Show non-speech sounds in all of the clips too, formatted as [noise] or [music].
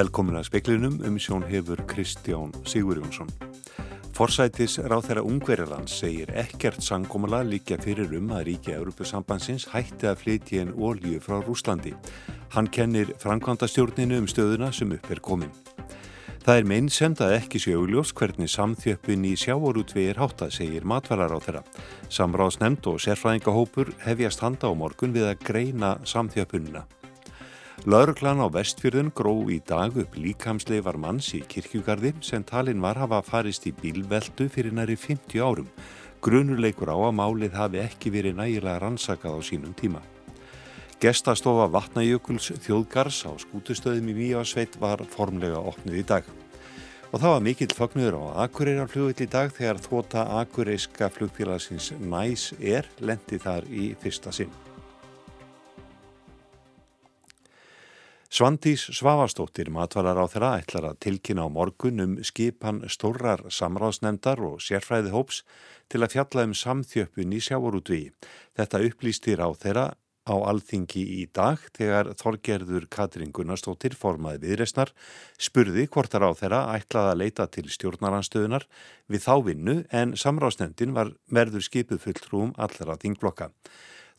Velkomin að speklinum um sjón hefur Kristján Sigurjónsson. Forsætis ráð þeirra Ungverjarlands segir ekkert sangkomala líka fyrir um að ríkja Európusambansins hætti að flytja en ólíu frá Rúslandi. Hann kennir framkvæmdastjórninu um stöðuna sem upp er komin. Það er meinsend að ekki sé augljós hvernig samþjöppin í sjáorútvi er hátt að segir matvalar á þeirra. Samráðsnemnd og sérfræðingahópur hefjast handa á morgun við að greina samþjöppunina. Lauruglan á vestfjörðun gró í dag upp líkamsleifar manns í kirkjugarði sem talin var hafa farist í bílveldu fyrir næri 50 árum. Grunuleikur á að málið hafi ekki verið nægilega rannsakað á sínum tíma. Gestastofa Vatnajökuls þjóðgars á skútustöðum í Víasveit var formlega opnið í dag. Og það var mikill fagnuður á Akureyrar-flugill í dag þegar þvota akureyska flugfélagsins Næs er lendi þar í fyrsta sinn. Svandís Svavastóttir matvalar á þeirra ætlar að tilkynna á morgun um skipan stórrar samráðsnemdar og sérfræði hóps til að fjalla um samþjöppun í sjávorútví. Þetta upplýstir á þeirra á alþingi í dag þegar Þorgerður Katrin Gunnarsdóttir formaði viðresnar spurði hvort þar á þeirra ætlaði að leita til stjórnaranstöðunar við þá vinnu en samráðsnefndin var verður skipuð fulltrúum allra þingblokka.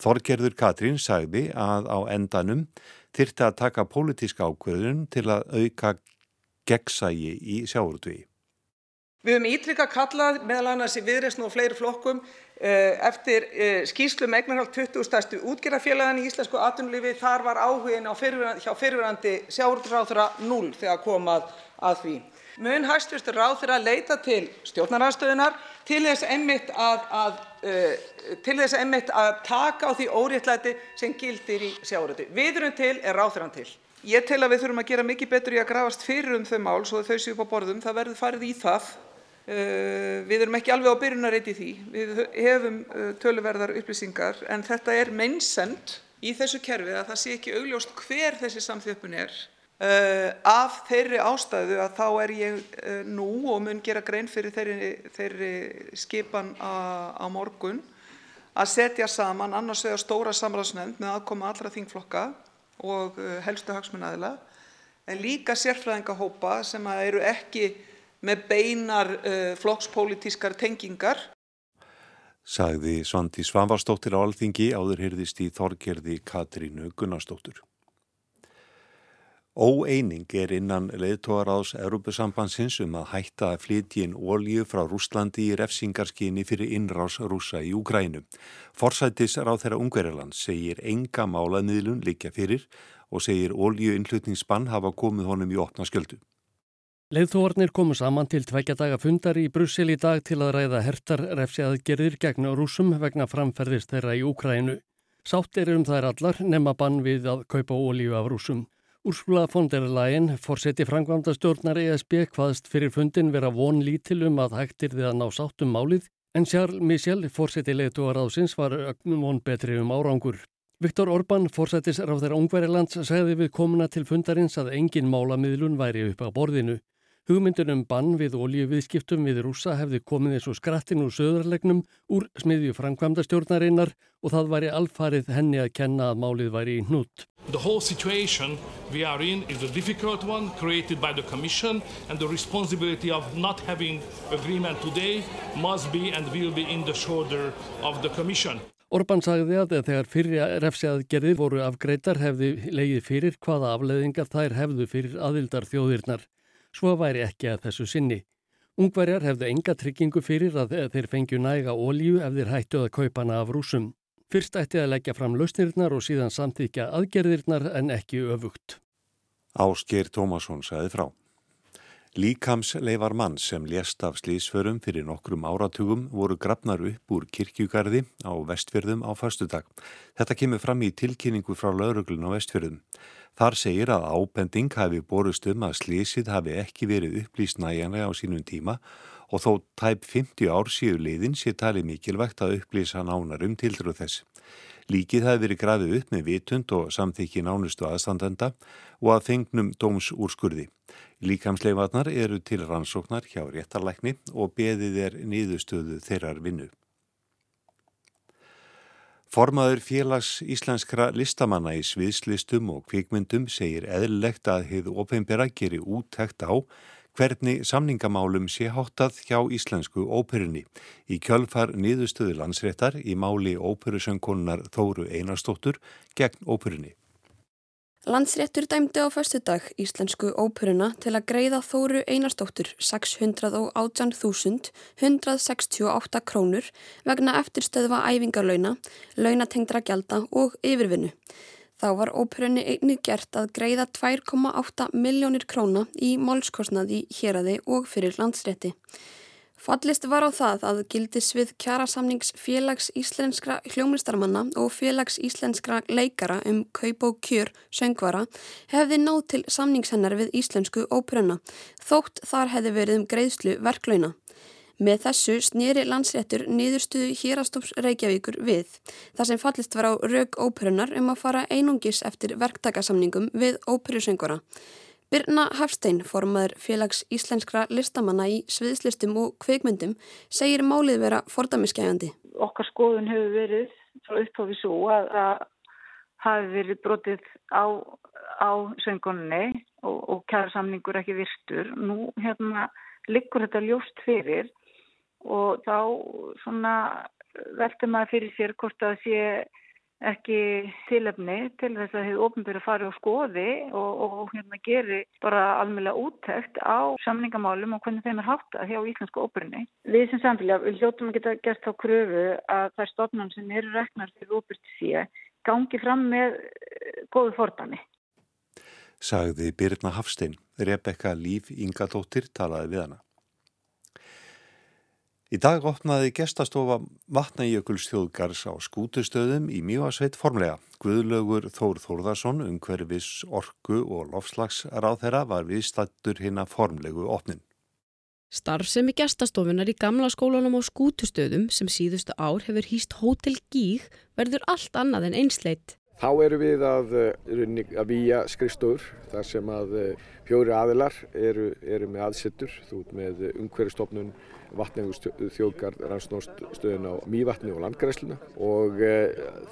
Þorgerður Katrin sagði að á endanum þyrti að taka pólitíska ákveðun til að auka gegnsægi í sjáurutví. Við höfum ítlika kallað meðal annars í viðresnu og fleiri flokkum Eh, eftir eh, skýrslu um eignarhald 20 stærstu útgerðarfélagana í íslensku atvinnulífi þar var áhugin hjá fyrrverandi sjávarútvegsráðherra núll þegar kom að, því. Mun hæstvirtur ráðherra leita til stjórnarandstöðunar til þess einmitt að, að, uh, til þess einmitt að taka á því óréttlæti sem gildir í sjávarútvegi. Við erum til, er ráðherran til. Ég tel að við þurfum að gera mikið betur í að grafast fyrir um þau mál svo þau séu upp á borðum. Það verður farið í það Eh, við erum ekki alveg á byrjunarreit í því. Við hefum eh, töluverðar upplýsingar en þetta er meinsend í þessu kerfi að það sé ekki augljóst hver þessi samþjöppun er. Uh, af þeirri ástæðu að þá er ég uh, nú og mun gera grein fyrir þeirri, þeirri skipan á morgun að setja saman annars vegar stóra samráðsnefnd með aðkoma allra þingflokka og uh, helstu hagsmunnaðila en líka sérfræðingahópa sem eru ekki með beinar flokkspolítískar tengingar. Sagði Svandi Svanvarsdóttir á Alþingi áður hyrðist í Þorgerði Katrínu Gunnarsdóttur. Óeining er innan leðtóraðs Európusambansins um að hætta að flytjinn ólju frá Rúslandi í refsingarskinni fyrir innrás rúsa í Úgrænu. Forsættis ráð þeirra Ungverjarland segir enga málaðmiðlun líka fyrir og segir ólju innflutningsbann hafa komið honum í opna sköldu. Leithóarnir komu saman til tveikja daga fundar í Brussel í dag til að ræða hertar refsiaðgerðir gegn rúsum vegna framferðist þeirra í Úkrænu. Sátt er um þær allar nema bann við að kaupa ólíu af rúsum. Úrsula von der Leyen, fórseti frangvanda stjórnar ESB, hvaðst fyrir fundin vera von lítil um að hægtir þið að ná sátt um málið, en Charles Michel, fórseti leithóaráðsins, var ögnum von betri um árangur. Viktor Orbán, fórsættis ráþæra Ungverilands, segði við komuna til fundarins að engin málamiðlun væri upp á borðinu. Hugmyndunum bann við oljuviðskiptum við rúsa hefði komið eins og skrattin úr söðarlegnum úr smiðju framkvæmda stjórnarinnar og það væri alfarið henni að kenna að málið væri í hnút. The whole situation we are in is a difficult one created by the Commission and the responsibility of not having agreement today must be and will be in the shoulder of the Commission. Orban sagði að þegar fyrir refsiaðgerðir voru afgreitar hefði legið fyrir hvaða afleðingar þær hefðu fyrir aðildar þjóðirnar svo væri ekki að þessu sinni. Ungverjar hefðu enga tryggingu fyrir að þeir fengju næga ólíu ef þeir hættu að kaupa hana af rúsum. Fyrst ætti að leggja fram lausnirnar og síðan samþykja aðgerðirnar en ekki öfugt. Ásker Tómasson sagði frá. Líkamsleifar mann sem lést af slísförum fyrir nokkrum áratugum voru grafnar upp úr kirkjugarði á vestfjörðum á fastudag. Þetta kemur fram í tilkynningu frá lauruglun á vestfjörðum. Þar segir að ábending hafi borust um að slísið hafi ekki verið upplýst næjanlega á sínum tíma og þó tæp 50 ár síðu liðin sé tali mikilvægt að upplýsa nánar um tildrú þess. Líkið hafi verið grafið upp með vitund og samþykki nánustu aðstandenda og að fengnum dómsúrskurði. Líkamsleifarnar eru til rannsóknar hjá réttarlækni og beðið er niðurstöðu þeirrar vinnu. Formaður félags íslenskra listamanna í sviðslistum og kvikmyndum segir eðlilegt að hefð ópeimbera geri úttækt á hvernig samningamálum sé háttað hjá íslensku óperunni í kjölfar niðurstöðu landsréttar í máli óperusönkonunar Þóru Einarstóttur gegn óperunni. Landsréttur dæmdi á föstudag íslensku óperuna til að greiða Þóru Einarstóttur 618.168 krónur vegna eftirstöðva æfingarlauna, launatengdra gjalda og yfirvinnu. Þá var óperunni einnig gert að greiða 2,8 miljónir króna í málskostnaði hér aði og fyrir landsrétti. Fallist var á það að gildis við kjarasamnings félags íslenskra hljómlistarmanna og félags íslenskra leikara um kaup og kjör söngvara hefði náð til samningshennar við íslensku óprönna, þótt þar hefði verið um greiðslu verklauna. Með þessu snýri landsréttur niðurstuðu hýrastóms Reykjavíkur við, þar sem fallist var á raug óprönnar um að fara einungis eftir verktakasamningum við ópröðsöngvara. Birna Hafstein, formaður félags íslenskra listamanna í sviðslistum og kveikmyndum, segir málið vera fordamiskægandi. Okkar skoðun hefur verið frá uppháfi svo að það hafi verið brotið á, á söngunni og, og kæra samningur ekki virstur. Nú hérna liggur þetta ljóst fyrir og þá svona veldur maður fyrir sér hvort að sé ekki tilefni til þess að hefur ofnbyrju farið á skoði og, og hérna geri bara almeinlega úttækt á samningamálum og hvernig þeim er háttað hjá Íslensku óbyrjunni. Við sem samfélag við hljóttum að geta gert þá kröfu að það er stofnun sem eru reknar fyrir óbyrjt síða gangi fram með eh, góðu fordami. Sagði Birna Hafstein, Rebecca Líf Ingadóttir talaði við hana. Í dag opnaði gestastofa vatnajökulsþjóðgars á skútustöðum í Mjóasveit formlega. Guðlaugur Þór Þórðarsson, umhverfis orku og lofslagsráð þeirra var viðstattur hinn að formlegu opnin. Starfsemi gestastofunar í gamla skólanum á skútustöðum sem síðustu ár hefur hýst Hótel Gíg verður allt annað en einsleitt. Þá eru við að, eh, að výja skrifstofur þar sem að eh, fjóri aðilar eru, eru með aðsettur, þú ert með umhverfistofnun, vatnengur þjóðgarð, rannsnóststöðun á mývatni og landgræsluna og e,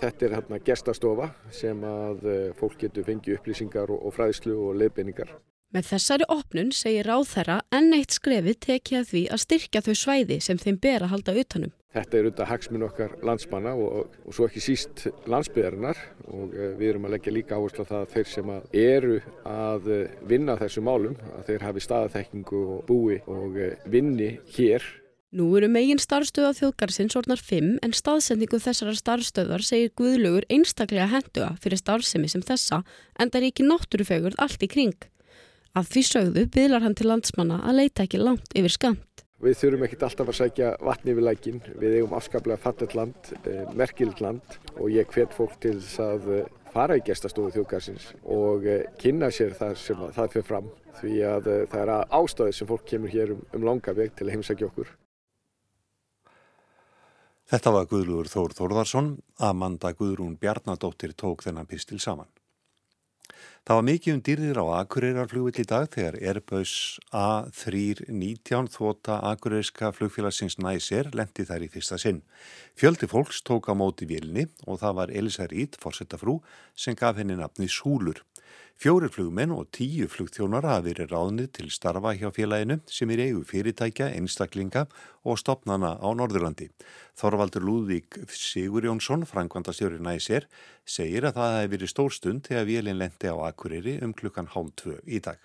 þetta er hérna gestastofa sem að e, fólk getur fengið upplýsingar og, og fræðslu og leiðbeiningar. Með þessari opnun segir ráð þeirra enn eitt skrefið tekið að því að styrkja þau svæði sem þeim ber að halda utanum. Þetta er auðvitað hagsminn okkar landsmanna og, og svo ekki síst landsbyðarinnar og eh, við erum að leggja líka áherslu á það að þeir sem að eru að eh, vinna þessu málum, að þeir hafi staðathekkingu og búi og eh, vinni hér. Nú eru megin starfstöða þjóðgarsins orðnar 5 en staðsendingu þessara starfstöðar segir Guðlugur einstaklega henduga fyrir starfsemi sem þessa en það er ekki náttúrufegurð allt í kring. Að því sögðu byðlar hann til landsmanna að leita ekki langt yfir skamt. Við þurfum ekkert alltaf að sækja vatni við lækin. Við eigum afskaplega fallet land, eh, merkild land og ég hvet fólk til þess að eh, fara í gestastofu þjóðgarsins og eh, kynna sér þar sem það fyrir fram því að það er ástáðið sem fólk kemur hér um, um langa veg til að heimsækja okkur. Þetta var Guðlúður Þór Þórðarsson, Amanda Guðrún Bjarnadóttir tók þennan pistil saman. Það var mikið um dýrðir á Akureyrarflugvill í dag þegar Airbus A319 þvota Akureyriska flugfélagsins næsir lendi þær í fyrsta sinn. Fjöldi fólks tók á móti vilni og það var Elisa Rít, fórsettafrú, sem gaf henni nafni Súlur. Fjóri flugmenn og tíu flugþjónar hafa verið ráðnið til starfa hjá félaginu sem er eigu fyrirtækja, einstaklinga og stopnana á Norðurlandi. Þorvaldur Lúðvík Sigur Jónsson, frangvandastjóri næsir, segir að það hefði verið stór stund þegar vélinn lendi á Akureyri um klukkan hálf tvö í dag.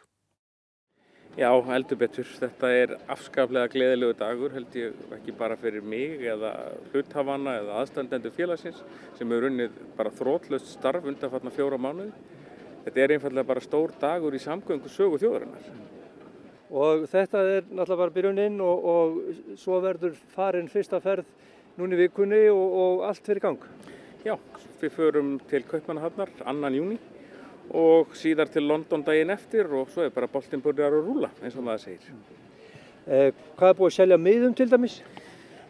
Já, heldur betur. Þetta er afskaplega gleðilegu dagur, held ég ekki bara fyrir mig eða hluthafanna eða aðstandendur félagsins sem hefur unnið bara þrótlust starf undan fjóra mánuði. Þetta er einfallega bara stór dagur í samgöngu sögu þjóðarinnar. Og þetta er náttúrulega bara byrjuninn og, og svo verður farin fyrsta ferð núni vikunni og, og allt fyrir gang. Já, við förum til Kaupmannahafnar annan júni og síðar til London daginn eftir og svo er bara boltinn búinir að rúla eins og maður segir. Eh, hvað er búið að selja miðum til dæmis?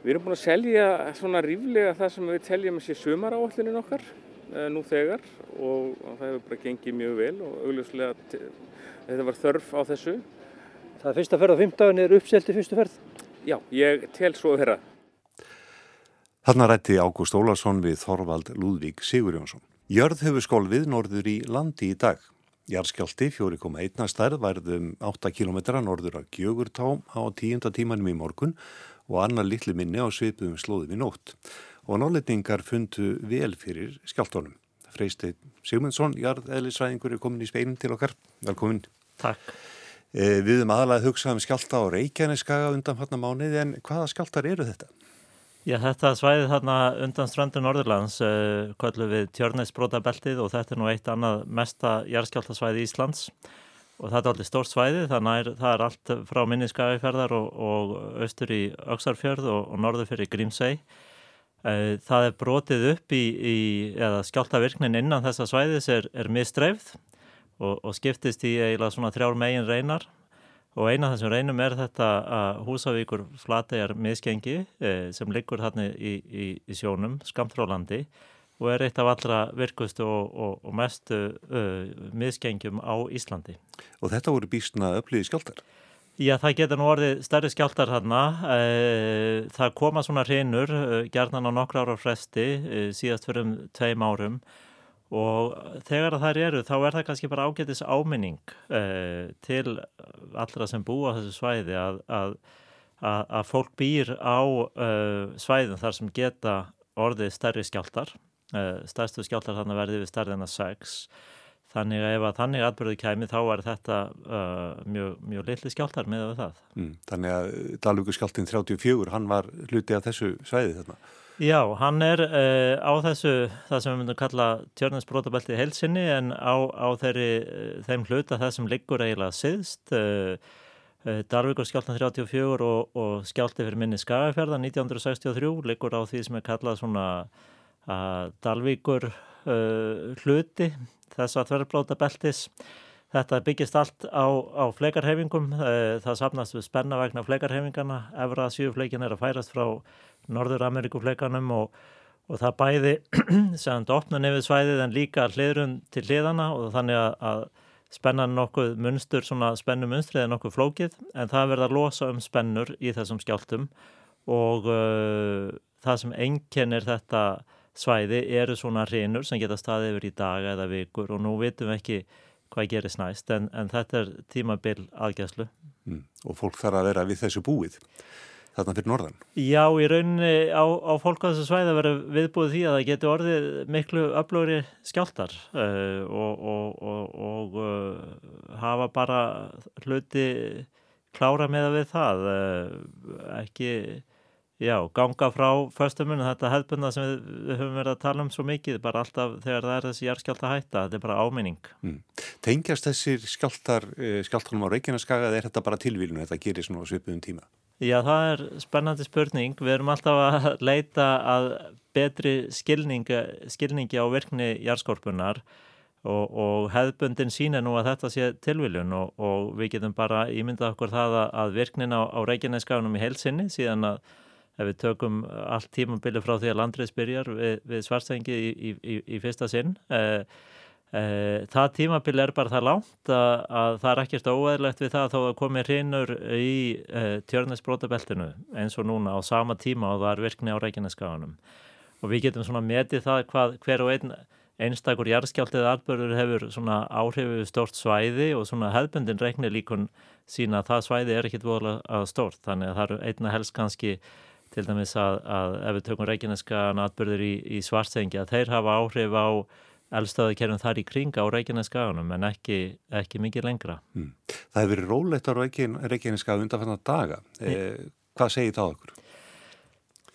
Við erum búin að selja svona ríflega það sem við teljum að sé sumaráallinin okkar Eh, nú þegar og það hefur bara gengið mjög vel og augljóslega þetta var þörf á þessu. Það er fyrsta ferð á 15 er uppselt í fyrstu ferð? Já, ég tel svo að vera. Þarna rætti Ágúst Ólarsson við Þorvald Lúðvík Sigurjónsson. Jörð hefur skólfið norður í landi í dag. Jarskjálti 4,1 stærð værðum 8 km norður af Gjögurtá á tíunda tímanum í morgun og annar litlu minni á sveipuðum slóðum í nótt. Og náleitningar fundu vel fyrir skjáltónum. Freysteinn Sigmundsson, jarð eðlisræðingur er komin í speilin til okkar. Velkomin. Takk. Eh, við erum aðalega að hugsa um skjálta á Reykjaneskaga undan hann mánuði en hvaða skjáltar eru þetta? Já, þetta svæði þarna undan ströndu Norðurlands uh, eh, kvöldu við tjörnesbrótabeltið og þetta er nú eitt annað mesta jarðskjáltasvæði Íslands og þetta er alveg stórt svæði þannig að það er allt frá minniskagæferðar og, og austur í Öksarfjörð og, og norður fyrir Grímsei. Uh, það er brotið upp í, í eða skjáltavirknin innan þessa svæðis er, er mistreifð og, og skiptist í eiginlega svona þrjár megin reynar og eina af þessum reynum er þetta að Húsavíkur flategar miðskengi eh, sem liggur þarna í, í, í sjónum, skamtrálandi og er eitt af allra virkustu og, og, og mestu uh, miðskengjum á Íslandi. Og þetta voru býstna upplýði skjáltar? Já, það getur nú orðið stærri skjáltar þarna. Það koma svona reynur, gerðan á nokkra ára fresti, síðast fyrir um tveim árum. Og þegar það eru þá er það kannski bara ágætis áminning til allra sem búa á þessu svæði að, að, að, fólk býr á svæðin þar sem geta orðið stærri skjáltar stærstu skjáltar þannig verði við stærðina 6 þannig að ef að þannig atbyrðu kæmi þá er þetta mjög, mjög litli skjáltar með það. Mm, þannig að Dalvíku skjáltin 34 hann var hluti af þessu svæði þarna Já, hann er uh, á þessu, það sem við myndum kalla tjörnensbrótabelti heilsinni en á, á þeirri, uh, þeim hluta það sem liggur eiginlega siðst. Uh, Darvíkur skjáltan 34 og, og skjálti fyrir minni skagafjörða 1963 liggur á því sem er kallað svona Dalvíkur hluti þess að þverjabláta beltis. Þetta byggist allt á, á fleikarhefingum, það sapnast við spenna vegna fleikarhefingana, efra síðufleikin er að færast frá Norður Amerikufleikanum og, og það bæði [clears throat] sem opna nefið svæðið en líka hliðrun til hliðana og þannig að, að spennan nokkuð munstur, svona spennu munstrið er nokkuð flókið en það verða að losa um spennur í þessum skjáltum og uh, það sem enginnir þetta svæði eru svona hrinur sem geta staðið yfir í daga eða vikur og nú vitum við ekki hvað gerist næst en, en þetta er tímabil aðgæslu. Mm, og fólk þarf að vera við þessu búið þarna fyrir norðan. Já, í rauninni á, á fólk á þessu svæði að vera viðbúið því að það getur orðið miklu öflögri skjáltar uh, og, og, og, og uh, hafa bara hluti klára með að við það. Uh, ekki, já, ganga frá föstumunum, þetta hefðbunda sem við, við höfum verið að tala um svo mikið, bara alltaf þegar það er þessi járskjálta hætta, þetta er bara áminning. Mm. Tengjast þessir skjáltar, skjáltarum á Reykjaneskaga eða er þetta bara tilvílun, þetta gerir svona svipuðum tíma? Já, það er spennandi spurning. Við erum alltaf að [laughs] leita að betri skilningi, skilningi á virkni járskorpunar og, og hefðbundin sína nú að þetta sé tilviljun og, og við getum bara ímyndað okkur það að virknin á, á Reykjaneskaunum í heilsinni síðan að ef við tökum allt tímabili frá því að landriðs byrjar við, við svarstengi í, í, í, í fyrsta sinn eh, Eh, það tímabil er bara það langt að, að það er ekkert óæðilegt við það að þá komir hrinnur í uh, tjörnesbrótabeltinu eins og núna á sama tíma og það er virkni á Reykjaneskaganum og við getum svona metið það hvað hver og einn einstakur jarðskjáltið albörður hefur svona áhrifu stort svæði og svona hefðbundin reikni líkun sína að það svæði er ekkit voðalega stort þannig að það eru einna helst kannski til dæmis að, að ef við tökum Reykjaneskagan albörður í, í svartsengi að þeir hafa áhrif á eldstöðakerfum þar í kring á Reykjaneskaganum en ekki, ekki mikið lengra. Mm. Það hefur verið rólegt á Reykjaneskaga undan fannar daga. Eh, hvað segir það okkur?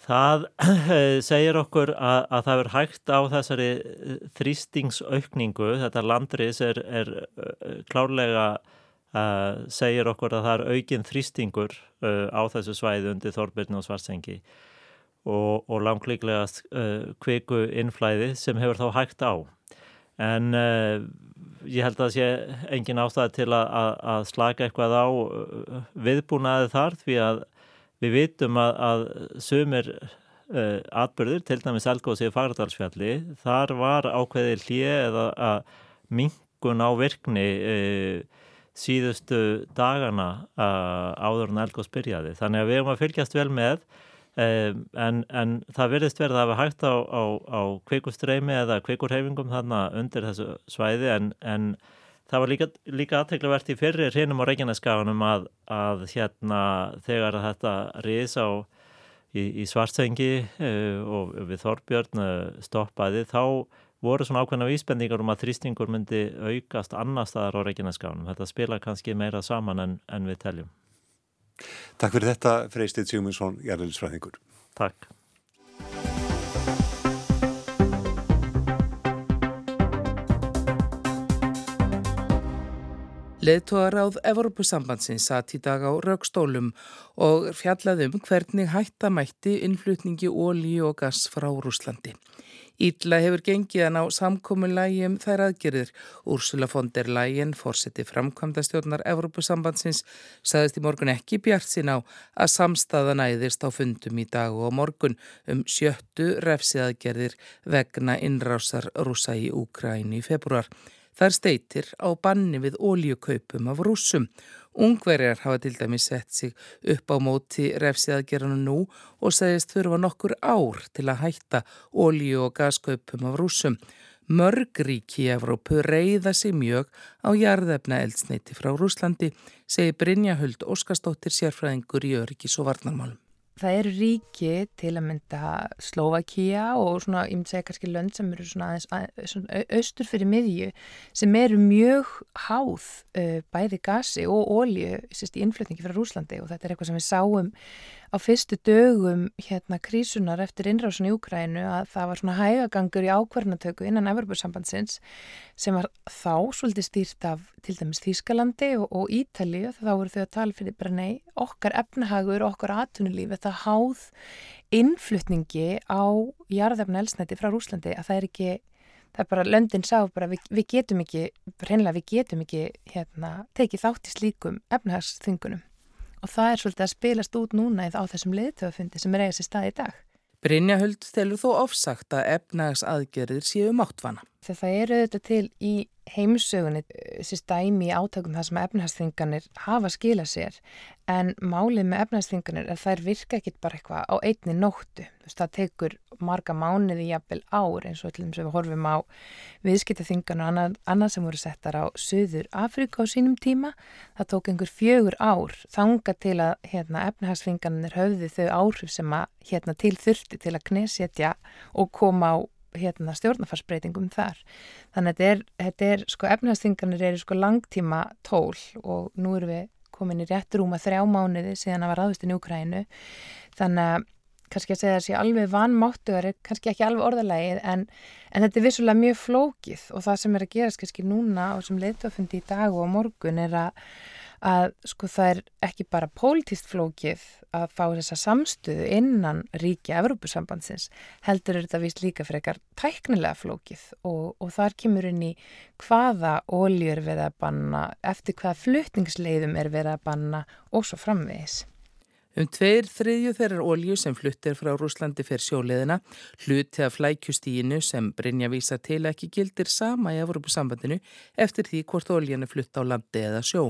Það [clears throat] segir okkur að, að það er hægt á þessari eh, þrýstingsaukningu, þetta landris er, er eh, klárlega uh, segir okkur að það er aukinn þrýstingur uh, á þessu svæði undir Þorbirni og Svarsengi og, og langlíklegast uh, kviku innflæði sem hefur þá hægt á. En ég held að það sé engin ástæði til að, að, að slaka eitthvað á viðbúnaði þar því að við vitum að, að sumir atbyrðir, til dæmis Elgósi í Fagradalsfjalli, þar var ákveðið hlið eða að mingun á virkni uh, síðustu dagana uh, áður en Elgós byrjaði. Þannig að við erum að fylgjast vel með Um, en, en það verðist verða að hafa hægt á, á, á kveikustreimi eða kveikurhefingum þarna undir þessu svæði en, en það var líka, líka aðtegluvert í fyrri hrinum á Reykjaneskaganum að, að hérna þegar þetta riðs á í, í svartsengi uh, og við Þorbjörn stoppaði þá voru svona ákveðna vísbendingar um að þrýstingur myndi aukast annar staðar á Reykjaneskaganum. Þetta spila kannski meira saman en, en við teljum. Takk fyrir þetta, Freystið Sigmundsson, Jærleilsfræðingur. Takk. Leðtóðaráð Evropasambandsins satt í dag á raukstólum og fjallaðum hvernig hættamætti innflutningi ólí og gas frá Rúslandi. Ítla hefur gengið að ná samkominlægi um þær aðgerðir. Úrsula von der Leyen, fórseti framkvæmda stjórnar Evrópusambandsins, saðist í morgun ekki bjart sín á að samstaða næðist á fundum í dag og morgun um sjöttu refsiaðgerðir vegna innrásar rúsa í Úkræni í februar. Þar steitir á banni við ólíukaupum af rúsum Ungverjar hafa til dæmi sett sig upp á móti refsiðagerðinu nú og segist þurfa nokkur ár til að hætta ólíu og gaskaupum af rúsum. Mörg ríki í Evrópu reyða sig mjög á jarðefna eldsneiti frá Rúslandi, segi Brynja Huld Óskarstóttir sérfræðingur í öryggis og varnarmálum. Það eru ríki til að mynda Slovakia og svona, ég myndi segja kannski lönd sem eru svona aðeins austur fyrir miðju sem eru mjög háð uh, bæði gasi og ólju í innflutningi frá Rúslandi og þetta er eitthvað sem við sáum á fyrstu dögum hérna krísunar eftir innrásun í Úkrænu að það var svona hægagangur í ákvarnatöku innan Evropasambandsins sem var þá svolítið stýrt af til dæmis Þýskalandi og, og Ítali og þá voru þau að tala fyrir bara nei okkar efnahagur, okkar atunulíf þetta háð innflutningi á jarðefna elsnætti frá Rúslandi að það er ekki það er bara, löndin sá bara við, við getum ekki, hreinlega við getum ekki hérna, tekið þátt í slíkum efnahagsþungunum og það er svolítið að spilast út núna á þessum liðtöfufundi sem er eigast í stað í dag. Brynja Huld stelur þó ofsagt að efnags aðgerðir séu máttvana. Þegar það eru þetta til í heimsögunni þessi stæmi í átökum það sem efnahagsþinganir hafa skila sér en málið með efnahagsþinganir er að þær virka ekkit bara eitthvað á einni nóttu. Þú veist það tekur marga mánuði jafnvel ár eins og allum sem við horfum á viðskiptaþingan og annað, annað sem voru settar á Suður Afrika á sínum tíma. Það tók einhver fjögur ár þanga til að hérna, efnahagsþinganir höfði þau áhrif sem að hérna, til þurfti til að knesetja og koma á hérna, stjórnafarsbreytingum þar. Þannig að þetta er, þetta er sko efnahagsþinganir eru sko langtíma tól og nú erum við komin í rétt rúma þrjá mánuði síðan að var aðvist í Njúkrænu. Þannig að kannski að segja þessi alveg vanmáttugar er kannski ekki alveg orðalægið en, en þetta er vissulega mjög flókið og það sem er að gerast kannski núna og sem leittofundi í dag og morgun er að að sko það er ekki bara pólitist flókið að fá þessa samstöðu innan ríkja Evrópusambandsins heldur er þetta vist líka frekar tæknilega flókið og, og þar kemur inn í hvaða óljur verða að banna, eftir hvaða flutningsleiðum er verða að banna og svo framvegis. Um tveir þriðju þeirrar ólju sem fluttir frá Rúslandi fyrir sjóleðina, hluti af flækjustíinu sem Brynja vísa til ekki gildir sama í Evrópusambandinu eftir því hvort óljan er flutt á landi eða sjó.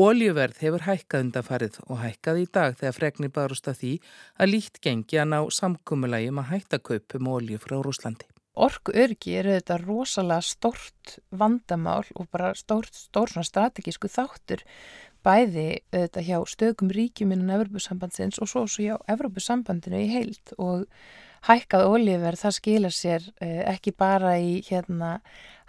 Óljuverð hefur hækkað undanfarið og hækkað í dag þegar fregnir barust að því að líkt gengi að ná samkumulægjum að hætta kaupum ólju frá Rúslandi. Orku örgi eru þetta rosalega stort vandamál og bara stort, stór strategísku þáttur bæði þetta hjá stökum ríkjum innan Evropasambandsins og svo, svo hjá Evropasambandinu í heilt og hækkað ólífverð það skilur sér eh, ekki bara í hérna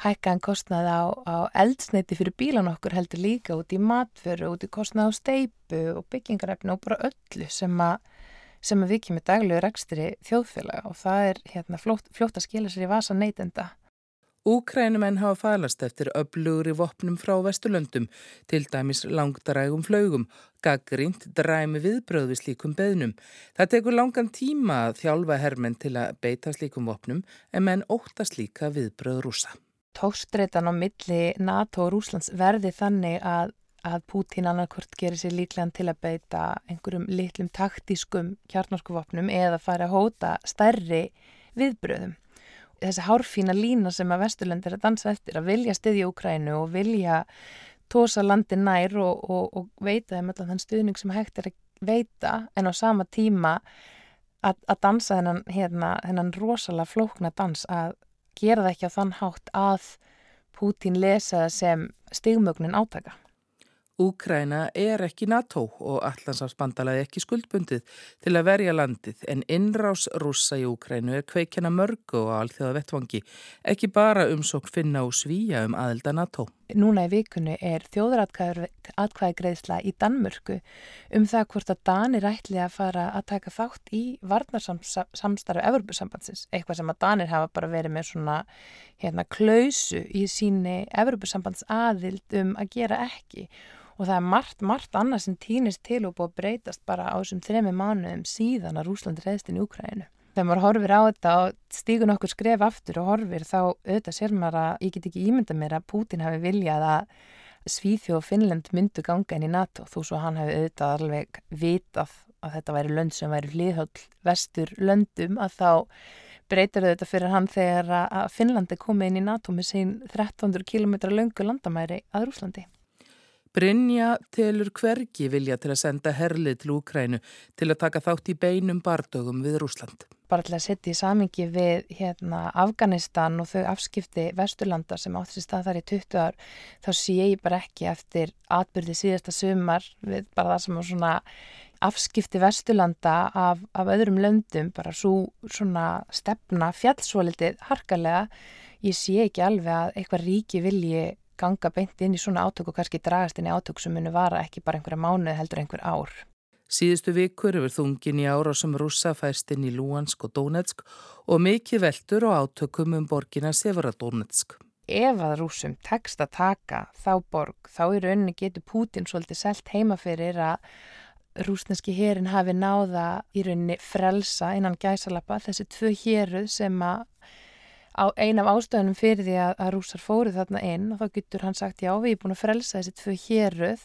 hækkaðan kostnaði á, á eldsneiti fyrir bílan okkur heldur líka út í matföru, út í kostnaði á steipu og byggingarefni og bara öllu sem að sem að við kemur daglegu rekstri þjóðfélaga og það er hérna fljótt, fljótt að skila sér í vasa neytenda. Úkrænumenn hafa falast eftir öflugri vopnum frá Vesturlöndum, til dæmis langdarægum flaugum, gaggrínt dræmi viðbröðu slíkum beðnum. Það tekur langan tíma að þjálfa hermenn til að beita slíkum vopnum en menn óttast líka viðbröðu rúsa. Tókstreitan á milli NATO og Rúslands verði þannig að, að Pútín annarkvört gerir sér líklegan til að beita einhverjum litlum taktískum kjarnorskuvopnum eða fara að hóta stærri viðbröðum þessi hárfína lína sem að Vesturlund er að dansa eftir að vilja styðja Úkrænu og vilja tósa landi nær og, og, og veita þeim allan þann stuðning sem hægt er að veita en á sama tíma að, að dansa þennan, hérna, þennan rosalega flókna dans að gera það ekki á þann hátt að Pútín lesa sem stigmögnin átaka. Úkræna er ekki NATO og allansafsbandalaði ekki skuldbundið til að verja landið en innrás rúsa í Úkrænu er kveikjana mörgu og alþjóða vettvangi, ekki bara umsók finna og svíja um aðelda NATO. Núna í vikunni er þjóðratkvæðgreðsla í Danmörku um það hvort að Danir ætli að fara að taka þátt í varnarsamstarfi Evropasambandsins, eitthvað sem að Danir hafa bara verið með svona hérna klausu í síni Evropasambands aðild um að gera ekki og það er margt, margt annað sem týnist til og búið að breytast bara á þessum þremi mánuðum síðan að Rúslandi reyðst inn í Úkrænu. Þegar maður horfir á þetta og stígun okkur skref aftur og horfir þá auðvitað sér maður að ég get ekki ímynda mér að Pútin hafi viljað að Svíþjóð og Finnland myndu ganga inn í NATO þó svo hann hafi auðvitað alveg vitað að þetta væri lönd sem væri hlýðhöll vestur löndum að þá breytir þetta fyrir hann þegar að Finnlandi komi inn í NATO með sín 1300 km löngu landamæri að Rúslandi. Brynja telur hvergi vilja til að senda herlið til Úkrænu til að taka þátt í beinum bardögum við Rúsland. Bara til að setja í samingi við hérna, Afganistan og þau afskipti Vesturlanda sem átt sér stað þar í 20 ár, þá sé ég bara ekki eftir atbyrði síðasta sumar við bara það sem á svona afskipti Vesturlanda af, af öðrum löndum, bara svo svona stefna fjallsvolitið harkalega. Ég sé ekki alveg að eitthvað ríki vilji ganga beint inn í svona átök og kannski dragast inn í átök sem munu vara ekki bara einhverja mánuð heldur einhver ár. Síðustu vikur yfir þungin í ára sem rúsa fæst inn í Luhansk og Donetsk og mikið veldur og átökum um borgina Severadonetsk. Ef að rúsum tekst að taka þá borg, þá í rauninni getur Pútin svolítið selt heima fyrir að rúsneski herin hafi náða í rauninni frelsa innan gæsalappa þessi tvö héruð sem að ein af ástöðunum fyrir því að, að rúsar fóru þarna inn og þá getur hann sagt já við erum búin að frelsa þessi tvö héruð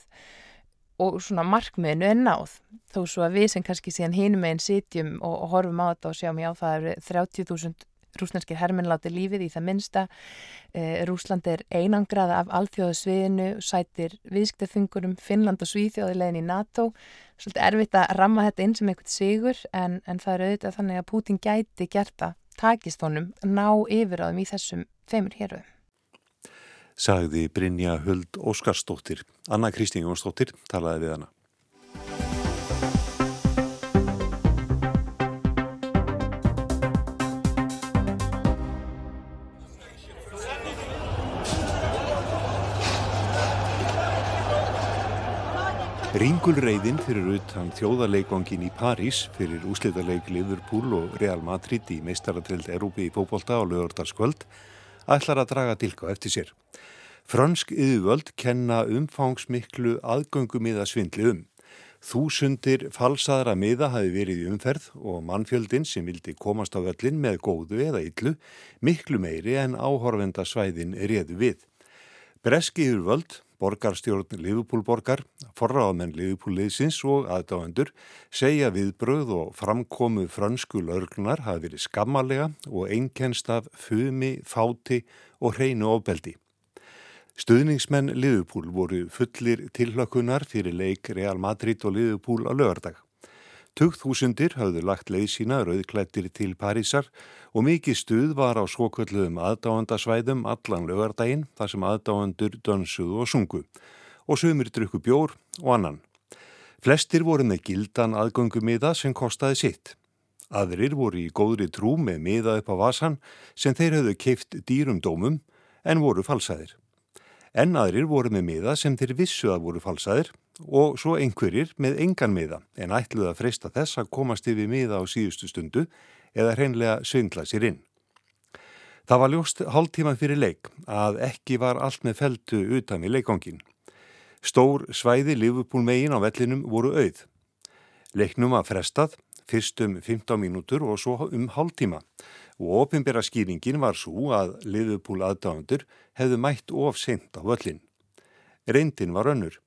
og svona markmiðinu er náð. Þó svo að við sem kannski síðan hinum einn sitjum og, og horfum á þetta og sjáum já það eru 30.000 rúsnarskir herminn láti lífið í það minsta e, Rúsland er einangraða af alþjóðasviðinu sætir viðskiptafungurum Finnland og Svíþjóðilegin í NATO. Svolítið erfitt að ramma þetta inn sem eitthvað sigur en, en það eru auðvitað þannig að Putin gæti gert það takist honum ná yfir á þeim í þessum feimur héruðum. Sagði Brynja Huld Óskarsdóttir. Anna Kristín Jónsdóttir talaði við hana. Ringulreiðin fyrir utan þjóðarleikvangin í París fyrir úslítarleik Liverpool og Real Madrid í meistaratrild Erúpi í fókbólta á lögurdarskvöld ætlar að draga tilká eftir sér. Fransk yðurvöld kenna umfangsmiklu aðgöngumíða svindli um. Þúsundir falsaðra miða hafi verið í umferð og mannfjöldin sem vildi komast á völlin með góðu eða yllu miklu meiri en áhorfenda svæðin réðu við. Breski yðurvöld Borgarstjórn Liðupúlborgar, forráðamenn Liðupúlliðsins og aðdáendur segja viðbröð og framkomu fransku laurglunar hafi verið skammalega og einkennst af fumi, fáti og hreinu ofbeldi. Stuðningsmenn Liðupúl voru fullir tilhlökunar fyrir leik Real Madrid og Liðupúl á lögardag. Tugþúsundir hafðu lagt leið sína rauðklættir til Parísar og mikið stuð var á svokvöldluðum aðdáandasvæðum allan lögardaginn þar sem aðdáandur dönsuðu og sungu og sömur drukku bjór og annan. Flestir voru með gildan aðgöngumiða sem kostaði sitt. Aðrir voru í góðri trú með miða upp á vasan sem þeir höfðu keift dýrum dómum en voru falsaðir. En aðrir voru með miða sem þeir vissu að voru falsaðir og svo einhverjir með engan miða en ætluð að freysta þess að komast yfir miða á síðustu stundu eða hreinlega svindla sér inn. Það var ljóst hálf tíma fyrir leik að ekki var allt með feltu utan í leikongin. Stór svæði Liverpool megin á vellinum voru auð. Leiknum að frestað, fyrst um 15 mínútur og svo um hálf tíma og ofinbera skýringin var svo að Liverpool aðdáðandur hefðu mætt of sent á völlin. Reyndin var önnur.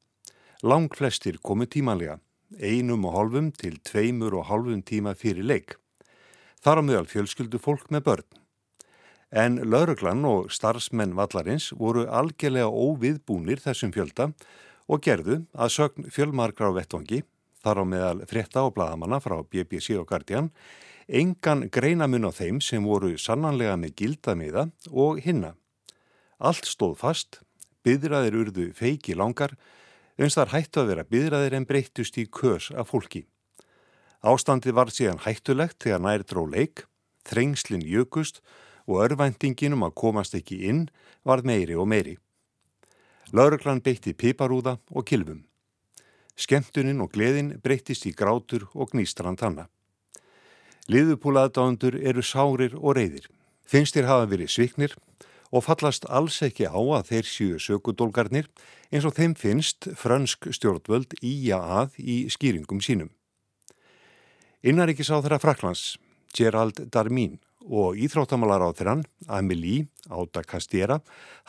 Lang flestir komu tímanlega, einum og halvum til tveimur og halvum tíma fyrir leik. Þar á meðal fjölskyldu fólk með börn. En lauruglan og starfsmenn vallarins voru algjörlega óviðbúnir þessum fjölda og gerðu að sögn fjölmarkra á vettvangi þar á meðal frétta og bladamanna frá BBC og Guardian, engan greinamun á þeim sem voru sannanlega með gildamiða og hinna. Allt stóð fast, byðraðir urðu feiki langar, eins þar hættu að vera byðraðir en breyttust í kös af fólki. Ástandi var síðan hættulegt þegar nær dró leik, þrengslinn jökust og örvæntingin um að komast ekki inn var meiri og meiri. Lauruglan beitti piparúða og kilvum. Skemtunin og gleðin breyttist í grátur og gnýstrand hanna. Liðupúlaðdáðundur eru sárir og reyðir. Finnst þér hafa verið sviknir og fallast alls ekki á að þeir séu sökudólgarnir eins og þeim finnst frönsk stjórnvöld íja að í skýringum sínum. Innaríkis á þeirra Fraklands, Gerald Darmín og íþróttamalar á þeirran, Amelie Áta Kastjera,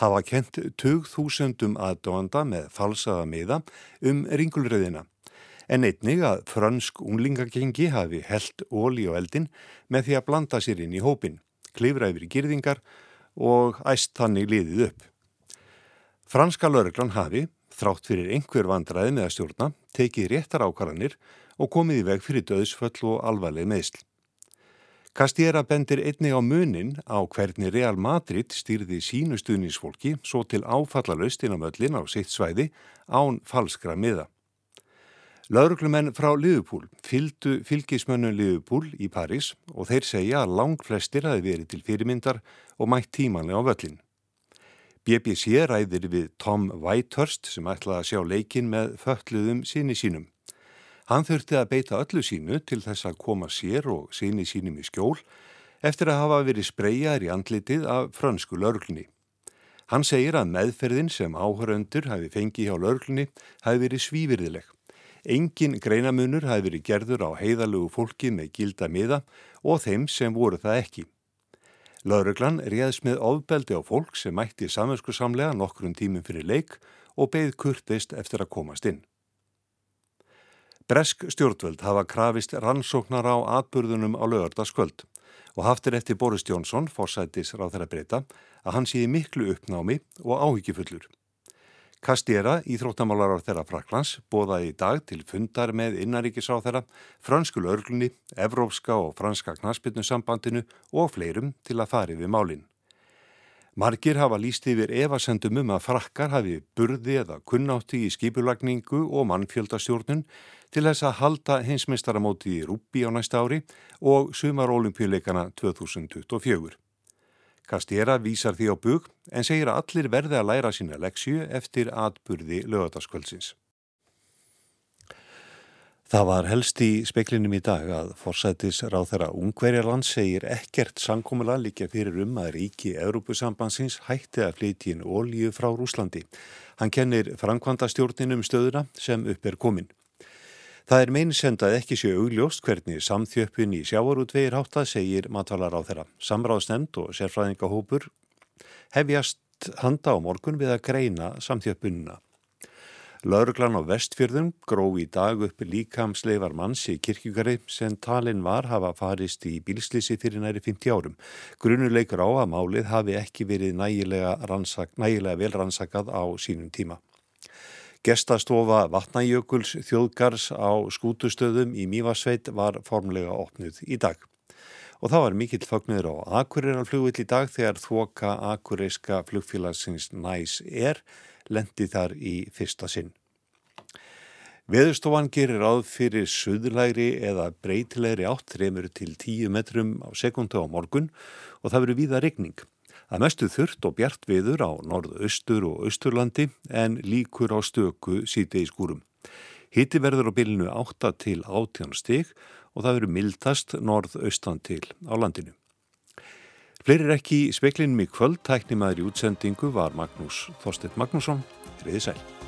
hafa kent 20.000 aðdóanda með falsaða miða um ringulröðina. En einnig að fransk unglingagengi hafi held óli og eldin með því að blanda sér inn í hópin, klifra yfir girðingar og æst þannig liðið upp. Franska lauruglan hafi, þrátt fyrir einhver vandræði með að stjórna, tekið réttar ákvarðanir og komið í veg fyrir döðsföll og alvarleg meðsl. Kastjera bendir einnig á munin á hvernig Real Madrid stýrði sínu stuðnisfólki svo til áfallalaust inn á möllin á sitt svæði án falskra miða. Lauruglumenn frá Liðupúl fylgdu fylgismönnum Liðupúl í París og þeir segja að lang flestir hafi verið til fyrirmyndar og mætt tímanlega á völlin. BBC ræðir við Tom Whitehurst sem ætlaði að sjá leikin með fötluðum síni sínum. Hann þurfti að beita öllu sínu til þess að koma sér og síni sínum í skjól eftir að hafa verið spreyjaður í andlitið af frönsku lörglunni. Hann segir að meðferðin sem áhöröndur hafi fengið hjá lörglunni hafi verið svívirðileg. Engin greinamunur hafi verið gerður á heiðalugu fólki með gilda miða og þeim sem voru það ekki. Lörglan réðs með ofbeldi á fólk sem mætti samversku samlega nokkrum tímum fyrir leik og beigð kurtist eftir að komast inn. Bresk stjórnvöld hafa krafist rannsóknar á atburðunum á lögardaskvöld og haftir eftir Boris Jónsson, forsætis ráð þeirra breyta, að hann séði miklu uppnámi og áhyggjufullur. Kastjera, íþróttamálar á þeirra Fraklands, bóðaði í dag til fundar með innaríkisráð þeirra, fransku löglunni, evrópska og franska knaspinnussambandinu og fleirum til að fari við málinn. Margir hafa líst yfir evasendum um að frakkar hafi burði eða kunnátti í skipulagningu og mannfjöldastjórnun til þess að halda hinsmestaramóti í Rúbi á næsta ári og sumarolimpíuleikana 2024. Kastjera vísar því á bug en segir að allir verði að læra sína leksju eftir atburði lögataskvöldsins. Það var helst í speklinum í dag að forsætis ráð þeirra Ungverjarland segir ekkert sangkomula líka fyrir um að ríki Európusambansins hætti að flytjinn ólíu frá Rúslandi. Hann kennir framkvanda stjórninum stöðuna sem upp er komin. Það er meinsendað ekki séu augljóst hvernig samþjöppun í sjávarútvegir hátta segir matvalar á þeirra. Samráðsnemnd og sérfræðingahópur hefjast handa á morgun við að greina samþjöppununa. Lauruglan á vestfjörðum gróf í dag upp líkamsleifar manns í kirkjugari sem talin var hafa farist í bílslisi fyrir næri 50 árum. Grunuleikur á að málið hafi ekki verið nægilega, rannsak, nægilega vel rannsakað á sínum tíma. Gestastofa Vatnajökuls þjóðgars á skútustöðum í Mývasveit var formlega opnuð í dag. Og það var mikill fagnir á Akureyrarflugvill í dag þegar þoka Akureyska flugfélagsins næs er lendi þar í fyrsta sinn. Veðurstofan gerir áð fyrir suðlægri eða breytilegri átt 3 til 10 metrum á sekundu á morgun og það verður víða regning. Það mestu þurft og bjart viður á norðaustur og austurlandi en líkur á stöku síti í skúrum. Hitti verður á bylnu 8 til 18 stig og það verður mildast norðaustan til á landinu. Fleirir ekki í speklinum í kvöld, tæknimaður í útsendingu var Magnús Þorstedt Magnússon, hriði sæl.